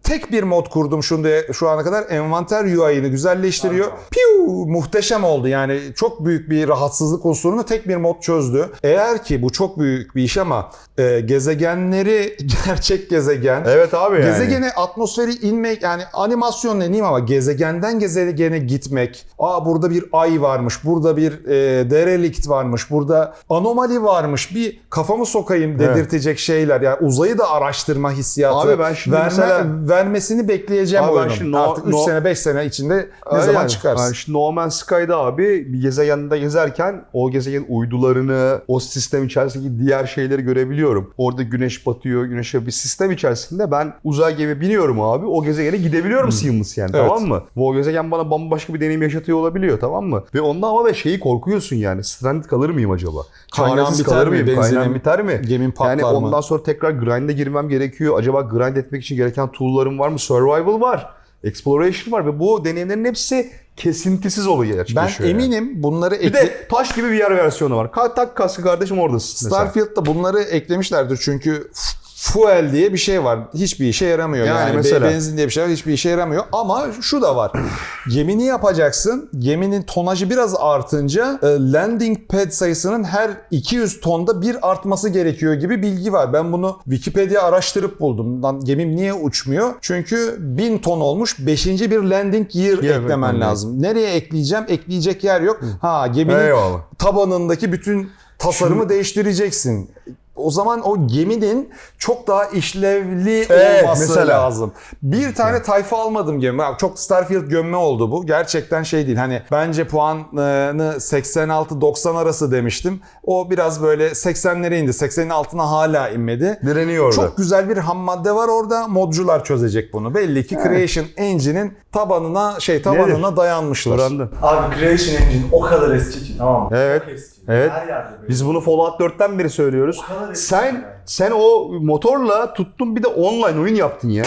Tek bir mod kurdum şu, şu ana kadar. Envanter UI'ını güzelleştiriyor. Piu muhteşem oldu. Yani çok büyük bir rahatsızlık unsurunu tek bir mod çözdü. Eğer ki bu çok büyük bir iş ama e, gezegenleri [LAUGHS] gerçek gezegen Evet abi yani. Gezegene atmosferi inmek yani animasyon ne diyeyim ama gezegenden gezegene gitmek. Aa burada bir ay varmış, burada bir e, derelikt varmış, burada anomali varmış. Bir kafamı sokayım dedirtecek şeyler. Yani uzayı da araştırma hissiyatı. Abi ben şimdi mesela- vermesini bekleyeceğim Abi ben oyunun. şimdi no- Artık 3 no- sene 5 sene içinde ne Aynen. zaman çıkarsın? Yani şimdi No Man's Sky'da abi bir gezegende gezerken o gezegenin uydularını, o sistem içerisindeki diğer şeyleri görebiliyorum. Orada güneş batıyor, güneşe bir sistem içerisinde ben uzay gemi biniyorum abi. O gezegene gidebiliyorum seamless yani Evet. tamam mı? Bu o gezegen bana bambaşka bir deneyim yaşatıyor olabiliyor tamam mı? Ve ondan ama ve şeyi korkuyorsun yani. Stranded kalır mıyım acaba? Kaynağım kalır mi? mıyım? Benzinim- Kaynağım biter mi? gemin patlar yani mı? ondan sonra tekrar grind'e girmem gerekiyor. Acaba grind etmek için gereken tool'larım var mı? Survival var. Exploration var ve bu deneyimlerin hepsi kesintisiz oluyor Ben gerçekleşiyor. yani. eminim bunları Bir ekle- de taş gibi bir yer versiyonu var. Tak kaskı kardeşim oradasın. Starfield'da bunları eklemişlerdir çünkü fuel diye bir şey var. Hiçbir işe yaramıyor. Yani Yani, mesela. benzin diye bir şey var. Hiçbir işe yaramıyor. Ama şu da var. [CLEARS THROAT] Gemini yapacaksın. Geminin tonajı biraz artınca e, landing pad sayısının her 200 tonda bir artması gerekiyor gibi bilgi var. Ben bunu Wikipedia araştırıp buldum. Lan gemim niye uçmuyor? Çünkü 1000 ton olmuş. 5. bir landing gear Gear eklemen eklemen lazım. Nereye ekleyeceğim? Ekleyecek yer yok. Ha geminin Eyvallah. tabanındaki bütün tasarımı değiştireceksin. O zaman o geminin çok daha işlevli Evet, olması mesela. lazım. Bir tane tayfa almadım gemi. Çok Starfield gömme oldu bu. Gerçekten şey değil. Hani bence puanını 86-90 arası demiştim. O biraz böyle 80'lere indi. 80'in altına hala inmedi. Direniyor orada. Çok güzel bir ham madde var orada. Modcular çözecek bunu. Belli ki Creation Engine'in tabanına şey tabanına dayanmışlar. Öğrendim. Abi Creation Engine o kadar eski ki tamam mı? Evet. Çok eski. Evet. Her yerde böyle. Biz bunu Fallout 4'ten beri söylüyoruz. Sen yani. sen o motorla tuttun bir de online oyun yaptın ya.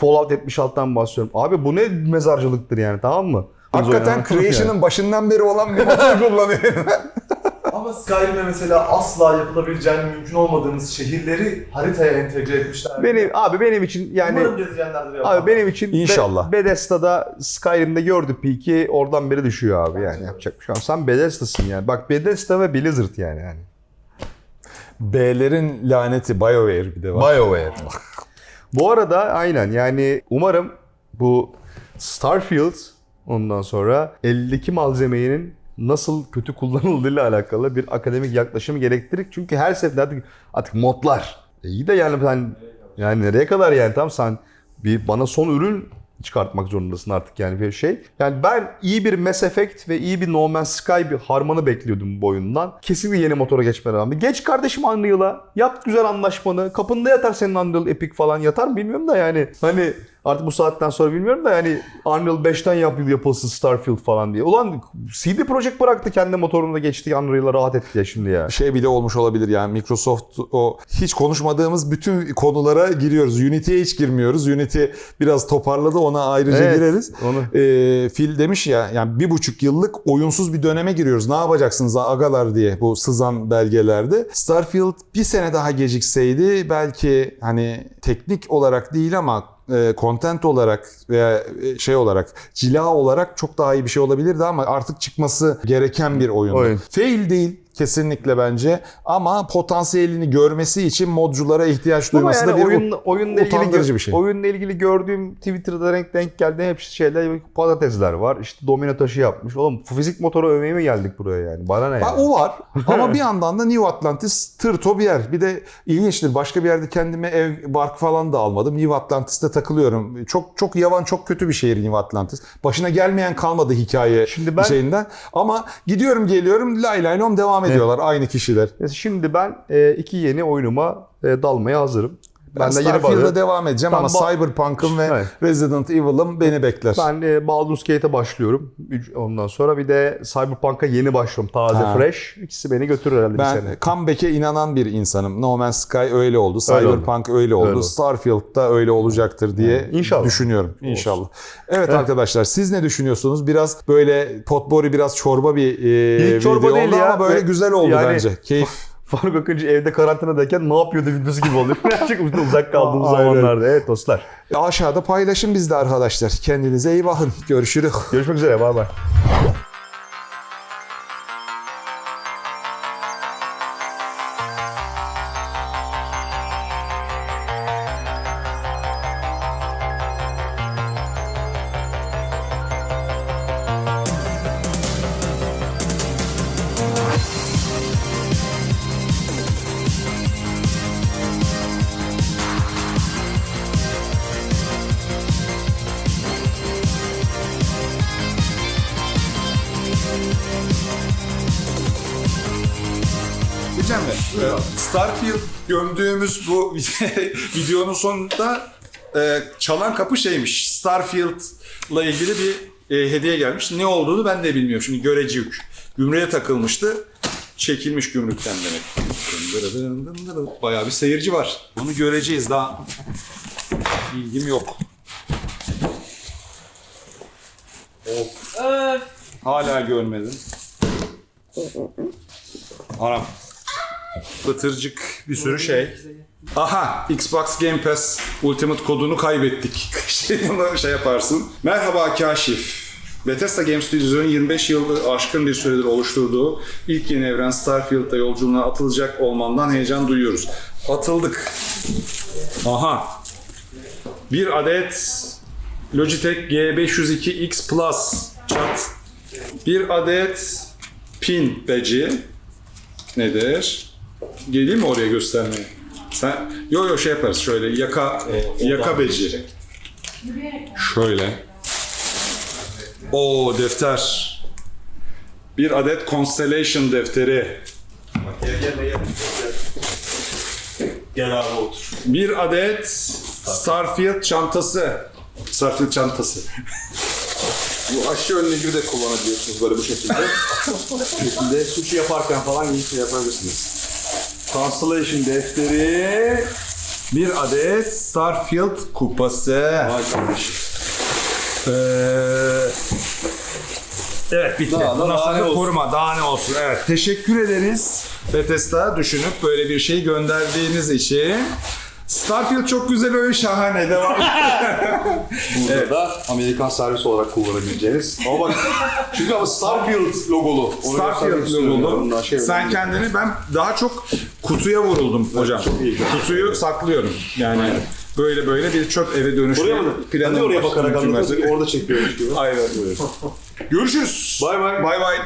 Fallout 76'tan bahsediyorum. Abi bu ne mezarcılıktır yani tamam mı? Hakikaten Yani. Creation'ın başından beri olan bir motor kullanıyor. [LAUGHS] Ama Skyrim'e mesela asla yapılabileceğini mümkün olmadığımız şehirleri haritaya entegre etmişler. Benim abi benim için yani Umarım. Abi benim için Be- İnşallah. Bethesda'da Skyrim'de gördü peak'i oradan beri düşüyor abi yani yapacak bir şey yok. Sen Bethesda'sın yani. Bak Bethesda ve Blizzard yani. yani. B'lerin laneti BioWare bir de var. BioWare. Bu arada aynen yani umarım bu Starfield ondan sonra eldeki malzemenin nasıl kötü kullanıldığıyla alakalı bir akademik yaklaşım gerektirir. Çünkü her seferinde artık, artık modlar. E iyi de yani sen yani nereye kadar yani tam sen bir bana son ürün çıkartmak zorundasın artık yani bir şey. Yani ben iyi bir Mass Effect ve iyi bir No Man's Sky bir harmanı bekliyordum bu oyundan. Kesinlikle yeni motora geçmene rağmen. Geç kardeşim Unreal'a. Yap güzel anlaşmanı. Kapında yatar senin Unreal Epic falan yatar mı bilmiyorum da yani. Hani artık bu saatten sonra bilmiyorum da yani Unreal 5'ten yap, yapılsın Starfield falan diye. Ulan CD Projekt bıraktı kendi motorunu da geçti Unreal'a rahat etti ya şimdi ya. Şey bile olmuş olabilir yani Microsoft o hiç konuşmadığımız bütün konulara giriyoruz. Unity'ye hiç girmiyoruz. Unity biraz toparladı ona ayrıca Evet, gireriz. onu. Ee, Phil demiş ya yani bir buçuk yıllık oyunsuz bir döneme giriyoruz. Ne yapacaksınız agalar diye bu sızan belgelerde. Starfield bir sene daha gecikseydi belki hani teknik olarak değil ama content olarak veya e, şey olarak cila olarak çok daha iyi bir şey olabilirdi ama artık çıkması gereken bir oyundu. Oyun. Fail değil kesinlikle bence ama potansiyelini görmesi için modculara ihtiyaç duyması Ama da yani bir oyun, oyunla ilgili utandırıcı bir şey. Oyunla ilgili gördüğüm Twitter'da denk, denk geldi hep şeyler patatesler var. İşte domino taşı yapmış. Oğlum fizik motoru övmeye mi geldik buraya yani? Bana ne yani? o var [LAUGHS] ama bir yandan da New Atlantis tırto bir yer. Bir de ilginçtir başka bir yerde kendime ev bark falan da almadım. New Atlantis'te takılıyorum. Çok çok yavan çok kötü bir şehir New Atlantis. Başına gelmeyen kalmadı hikaye Şimdi ben- şeyinden. Ama gidiyorum geliyorum lay lay lom devam ediyorlar aynı kişiler. Şimdi ben e, iki yeni oyunuma e, dalmaya hazırım. Ben, Ben, de Starfield'a devam edeceğim Ben ama Cyberpunk'ım ve Evet. Resident Evil'ım beni bekler. Ben e, Baldur's Gate'e başlıyorum. Ondan sonra bir de Cyberpunk'a yeni başlıyorum. Taze, Ha. fresh. İkisi beni götürür herhalde bir sene. Ben comeback'e inanan bir insanım. No Man's Sky öyle oldu. Cyberpunk öyle oldu. Öyle oldu. Starfield da öyle olacaktır diye İnşallah. düşünüyorum. İnşallah. Evet, arkadaşlar siz ne düşünüyorsunuz? Biraz böyle potpourri biraz çorba bir e, çorba video değil oldu ya. ama böyle Ve- güzel oldu yani- bence. Keyif. Faruk Akıncı evde karantinadayken ne yapıyordu videosu gibi oluyor. [LAUGHS] Birazcık uzak kaldığımız zamanlarda. Evet dostlar. Aşağıda paylaşın bizde arkadaşlar. Kendinize iyi bakın. Görüşürüz. Görüşmek üzere. Bay bay. Starfield gömdüğümüz bu [LAUGHS] videonun sonunda e, çalan kapı şeymiş. Starfield'la ilgili bir e, hediye gelmiş. Ne olduğunu ben de bilmiyorum. Şimdi göreci yük. Gümrüğe takılmıştı. Çekilmiş gümrükten demek. Bayağı bir seyirci var. Bunu göreceğiz. Daha bilgim yok. Hala görmedim. Anam. Pıtırcık bir sürü şey. Aha Xbox Game Pass Ultimate kodunu kaybettik. [LAUGHS] şey, bunu şey yaparsın. Merhaba Kaşif. Bethesda Game Studios'un 25 yılı aşkın bir süredir oluşturduğu ilk yeni evren Starfield'da yolculuğuna atılacak olmandan heyecan duyuyoruz. Atıldık. Aha. Bir adet Logitech G502X Plus çat. Bir adet pin badge'i nedir? Geleyim mi oraya göstermeye? Sen yo yo şey yaparız şöyle yaka yaka beci. Şöyle. O defter. Bir adet Constellation defteri. Gel abi otur. Bir adet Starfield çantası. Starfield çantası. Bu aşı önleyici de kullanabiliyorsunuz böyle bu şekilde. bu [LAUGHS] şekilde sushi yaparken falan iyi şey yapabilirsiniz. Constellation defteri. Bir adet Starfield kupası. Vay kardeşim. Ee, evet bitti. Daha daha olsun? koruma daha ne olsun. Evet teşekkür ederiz. Bethesda düşünüp böyle bir şey gönderdiğiniz için. Starfield çok güzel oyun şahane devam. [LAUGHS] Burada da Amerikan servis olarak kullanabileceğiniz. Ama bak çünkü ama Starfield logolu. Onu Starfield logolu. Şey Sen kendini ben daha çok kutuya vuruldum hocam. çok iyi. Kutuyu saklıyorum. Yani böyle böyle bir çöp eve dönüşme Buraya mı? planım Hadi oraya var. bakarak mertebe. Orada çekiyormuş gibi. Aynen. Görüşürüz. Bay bay. Bay bay.